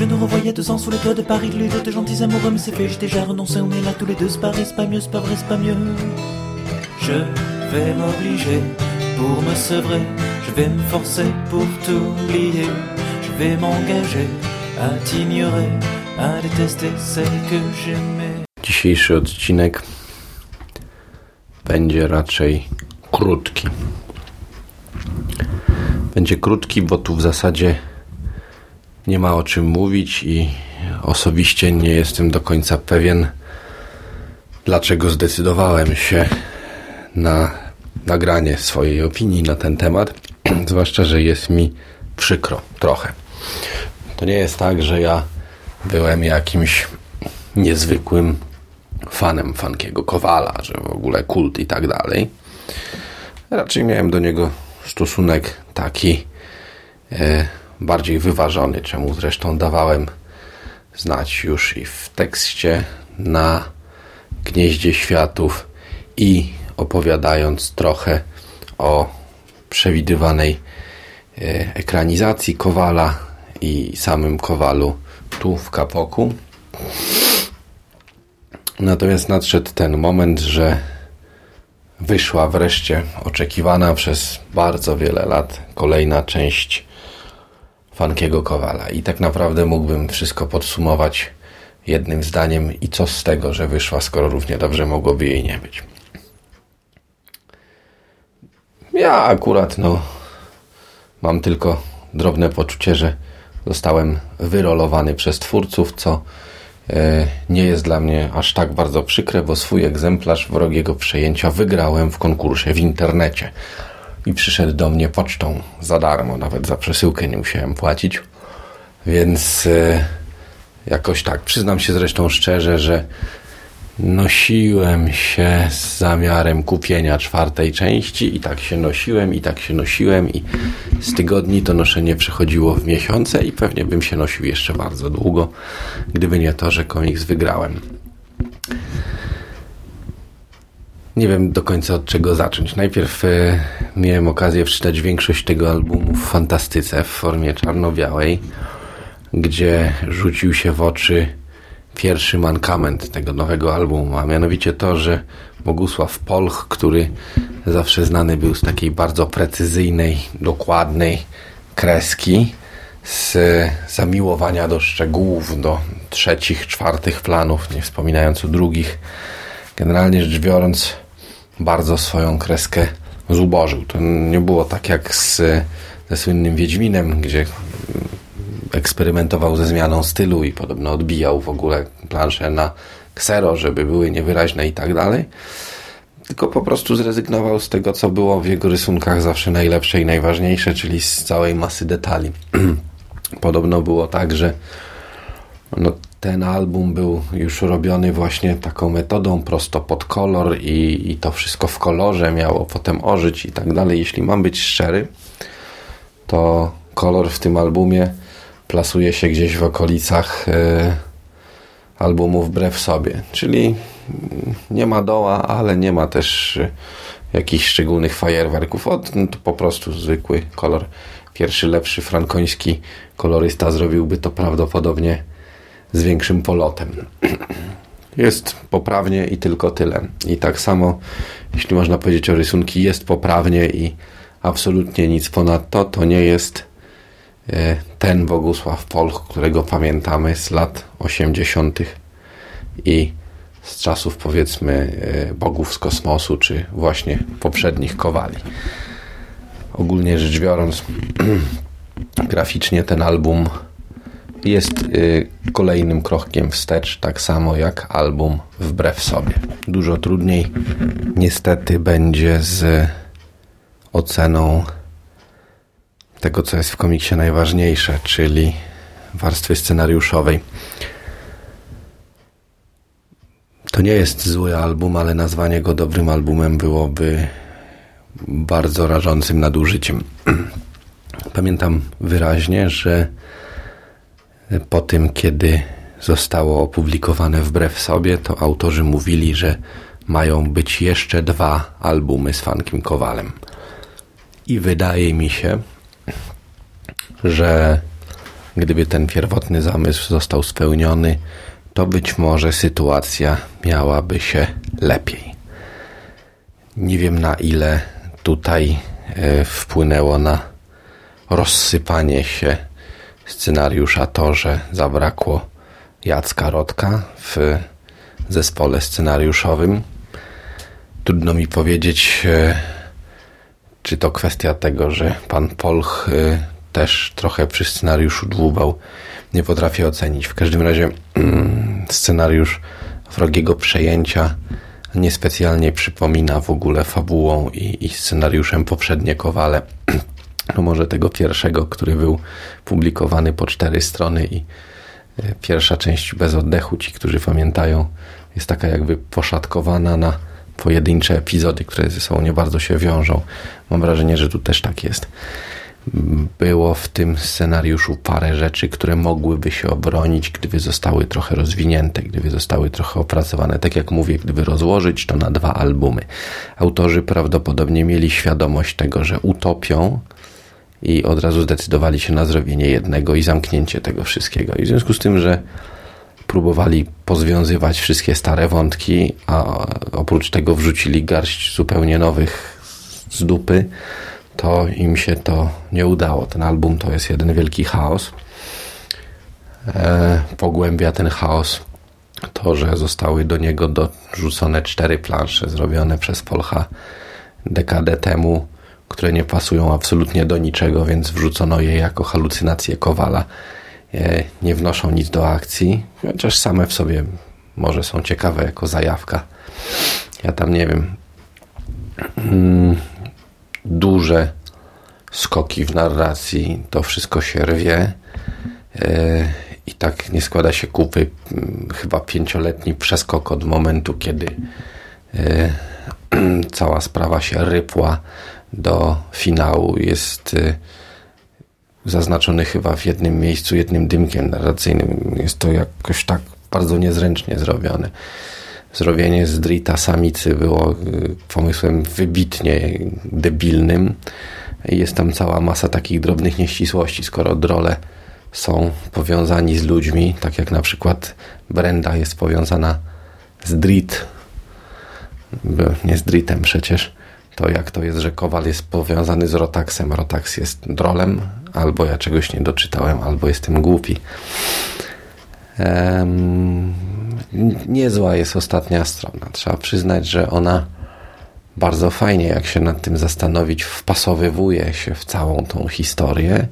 Je nous revoyais deux ans sous les toits de Paris, les deux de gentils amoureux, mais c'est fait, j'ai déjà renoncé, on est là tous les deux, c'est vrai, c'est pas mieux, c'est pas vrai, c'est pas mieux. Je vais m'obliger pour me sevrer, je vais me forcer pour t'oublier, je vais m'engager à t'ignorer, à détester celle que j'aimais. Dzisiejszy odcinek będzie raczej krótki. Będzie krótki, bo tu w zasadzie nie ma o czym mówić i osobiście nie jestem do końca pewien, dlaczego zdecydowałem się na nagranie swojej opinii na ten temat. Zwłaszcza, że jest mi przykro trochę. To nie jest tak, że ja byłem jakimś niezwykłym fanem Funkiego Kowala, że w ogóle kult i tak dalej. Raczej miałem do niego stosunek taki e, bardziej wyważony, czemu zresztą dawałem znać już i w tekście na Gnieździe Światów i opowiadając trochę o przewidywanej e, ekranizacji Kowala i samym Kowalu tu w Kapoku. Natomiast nadszedł ten moment, że wyszła wreszcie oczekiwana przez bardzo wiele lat kolejna część Funkiego Kowala. I tak naprawdę mógłbym wszystko podsumować jednym zdaniem i co z tego, że wyszła, skoro równie dobrze mogłoby jej nie być. Ja akurat, no, mam tylko drobne poczucie, że zostałem wyrolowany przez twórców, co e, nie jest dla mnie aż tak bardzo przykre, bo swój egzemplarz wrogiego przejęcia wygrałem w konkursie w internecie. I przyszedł do mnie pocztą za darmo, nawet za przesyłkę nie musiałem płacić. Więc e, jakoś tak, przyznam się zresztą szczerze, że nosiłem się z zamiarem kupienia czwartej części i tak się nosiłem, i tak się nosiłem i z tygodni to noszenie przechodziło w miesiące i pewnie bym się nosił jeszcze bardzo długo, gdyby nie to, że komiks wygrałem. Nie wiem do końca od czego zacząć. Najpierw e, miałem okazję wczytać większość tego albumu w fantastyce w formie czarno-białej, gdzie rzucił się w oczy pierwszy mankament tego nowego albumu, a mianowicie to, że Bogusław Polch, który zawsze znany był z takiej bardzo precyzyjnej, dokładnej kreski, z zamiłowania do szczegółów, do trzecich, czwartych planów, nie wspominając o drugich, generalnie rzecz biorąc, bardzo swoją kreskę zubożył. To nie było tak jak z, ze słynnym Wiedźminem, gdzie eksperymentował ze zmianą stylu i podobno odbijał w ogóle plansze na ksero, żeby były niewyraźne i tak dalej. Tylko po prostu zrezygnował z tego, co było w jego rysunkach zawsze najlepsze i najważniejsze, czyli z całej masy detali. podobno było tak, że no, ten album był już robiony właśnie taką metodą prosto pod kolor i, i to wszystko w kolorze miało potem ożyć i tak dalej. Jeśli mam być szczery, to kolor w tym albumie plasuje się gdzieś w okolicach e, albumu Wbrew sobie. Czyli nie ma doła, ale nie ma też e, jakichś szczególnych fajerwerków. Od, no to po prostu zwykły kolor. Pierwszy, lepszy frankoński kolorysta zrobiłby to prawdopodobnie z większym polotem. Jest poprawnie i tylko tyle. I tak samo, jeśli można powiedzieć o rysunki, jest poprawnie i absolutnie nic ponad to, to nie jest E, ten Bogusław Polch, którego pamiętamy z lat 80. i z czasów powiedzmy e, bogów z kosmosu, czy właśnie poprzednich kowali. Ogólnie rzecz biorąc, graficznie ten album jest e, kolejnym krokiem wstecz, tak samo jak album Wbrew sobie. Dużo trudniej niestety będzie z oceną tego, co jest w komiksie najważniejsze, czyli warstwy scenariuszowej. To nie jest zły album, ale nazwanie go dobrym albumem byłoby bardzo rażącym nadużyciem. Pamiętam wyraźnie, że po tym, kiedy zostało opublikowane wbrew sobie, to autorzy mówili, że mają być jeszcze dwa albumy z Funkiem Kowalem. I wydaje mi się, że gdyby ten pierwotny zamysł został spełniony, to być może sytuacja miałaby się lepiej. Nie wiem na ile tutaj e, wpłynęło na rozsypanie się scenariusza to, że zabrakło Jacka Rodka w zespole scenariuszowym. Trudno mi powiedzieć, e, czy to kwestia tego, że pan Polch e, też trochę przy scenariuszu dłubał. Nie potrafię ocenić. W każdym razie mm, scenariusz wrogiego przejęcia niespecjalnie przypomina w ogóle fabułą i, i scenariuszem poprzednie Kowale. No może tego pierwszego, który był publikowany po cztery strony i e, pierwsza część bez oddechu, ci, którzy pamiętają, jest taka jakby poszatkowana na pojedyncze epizody, które ze sobą nie bardzo się wiążą. Mam wrażenie, że tu też tak jest. Było w tym scenariuszu parę rzeczy, które mogłyby się obronić, gdyby zostały trochę rozwinięte, gdyby zostały trochę opracowane. Tak jak mówię, gdyby rozłożyć to na dwa albumy. Autorzy prawdopodobnie mieli świadomość tego, że utopią i od razu zdecydowali się na zrobienie jednego i zamknięcie tego wszystkiego. I w związku z tym, że próbowali pozwiązywać wszystkie stare wątki, a oprócz tego wrzucili garść zupełnie nowych z dupy, to im się to nie udało. Ten album to jest jeden wielki chaos. E, pogłębia ten chaos to, że zostały do niego dorzucone cztery plansze zrobione przez Polcha dekadę temu, które nie pasują absolutnie do niczego, więc wrzucono je jako halucynacje Kowala. E, nie wnoszą nic do akcji, chociaż same w sobie może są ciekawe jako zajawka. Ja tam nie wiem. Mm, duże skoki w narracji, to wszystko się rwie e, i tak nie składa się kupy mm, chyba pięcioletni przeskok od momentu, kiedy e, cała sprawa się rypła do finału. Jest e, zaznaczony chyba w jednym miejscu, jednym dymkiem narracyjnym. Jest to jakoś tak bardzo niezręcznie zrobione. Zrobienie z Drita samicy było pomysłem wybitnie debilnym. Jest tam cała masa takich drobnych nieścisłości, skoro drole są powiązani z ludźmi, tak jak na przykład Brenda jest powiązana z Drit, nie z Dritem przecież, to jak to jest, że Kowal jest powiązany z Rotaxem, Rotax jest drolem, albo ja czegoś nie doczytałem, albo jestem głupi. Niezła jest ostatnia strona. Trzeba przyznać, że ona bardzo fajnie, jak się nad tym zastanowić, wpasowywuje się w całą tą historię.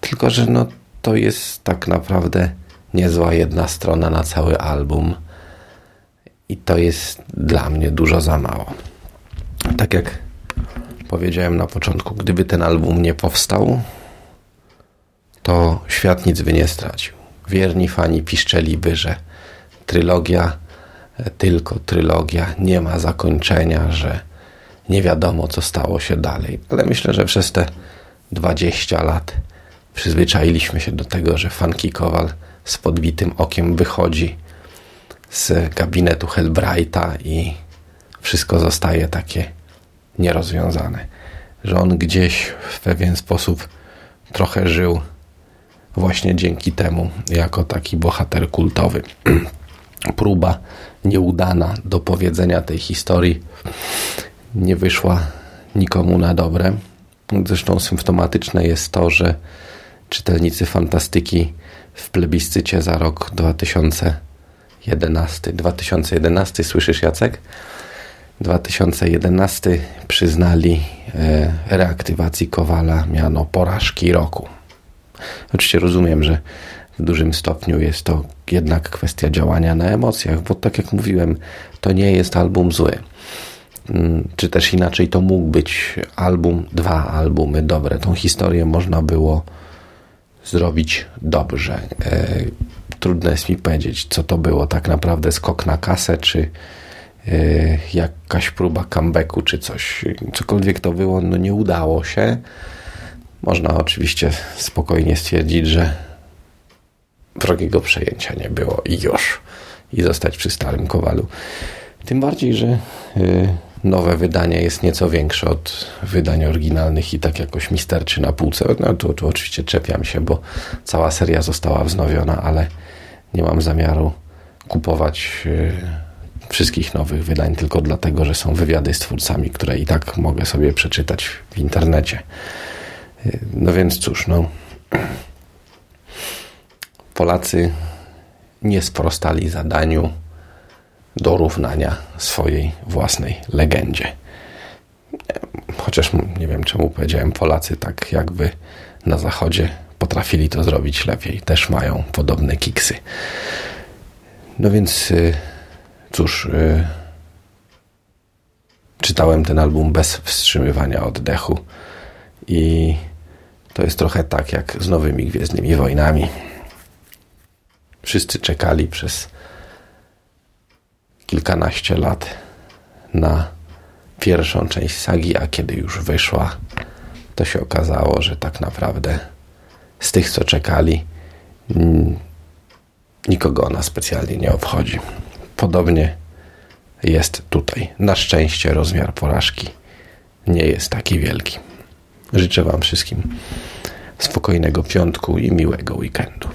Tylko, że no, to jest tak naprawdę niezła jedna strona na cały album. I to jest dla mnie dużo za mało. Tak jak powiedziałem na początku, gdyby ten album nie powstał, to świat nic by nie stracił. Wierni fani piszczeliby, że trylogia tylko trylogia, nie ma zakończenia, że nie wiadomo, co stało się dalej. Ale myślę, że przez te 20 lat przyzwyczailiśmy się do tego, że Funky Kowal z podbitym okiem wychodzi z gabinetu Hellbrighta i wszystko zostaje takie nierozwiązane. Że on gdzieś w pewien sposób trochę żył właśnie dzięki temu, jako taki bohater kultowy. Próba nieudana do powiedzenia tej historii nie wyszła nikomu na dobre. Zresztą symptomatyczne jest to, że czytelnicy fantastyki w plebiscycie za rok 2011, 2011 słyszysz Jacek? 2011 przyznali e, reaktywacji Kowala miano porażki roku. Oczywiście rozumiem, że w dużym stopniu jest to jednak kwestia działania na emocjach, bo tak jak mówiłem, to nie jest album zły. Mm, czy też inaczej, to mógł być album, dwa albumy dobre. Tą historię można było zrobić dobrze. E, trudno jest mi powiedzieć, co to było tak naprawdę skok na kasę, czy jakaś próba comebacku, czy coś. Cokolwiek to było, no nie udało się. Można oczywiście spokojnie stwierdzić, że wrogiego przejęcia nie było i już. I zostać przy starym kowalu. Tym bardziej, że y, nowe wydanie jest nieco większe od wydań oryginalnych i tak jakoś mi sterczy na półce. No tu, tu oczywiście czepiam się, bo cała seria została wznowiona, ale nie mam zamiaru kupować yy, wszystkich nowych wydań tylko dlatego, że są wywiady z twórcami, które i tak mogę sobie przeczytać w internecie. No więc cóż, no Polacy nie sprostali zadaniu dorównania swojej własnej legendzie. Chociaż nie wiem czemu powiedziałem Polacy, tak jakby na zachodzie potrafili to zrobić lepiej. Też mają podobne kiksy. No więc y, cóż, y, czytałem ten album bez wstrzymywania oddechu i to jest trochę tak jak z nowymi Gwiezdnymi Wojnami. Wszyscy czekali przez kilkanaście lat na pierwszą część sagi, a kiedy już wyszła, to się okazało, że tak naprawdę z tych, co czekali, nikogo ona specjalnie nie obchodzi. Podobnie jest tutaj. Na szczęście rozmiar porażki nie jest taki wielki. Życzę Wam wszystkim spokojnego piątku i miłego weekendu.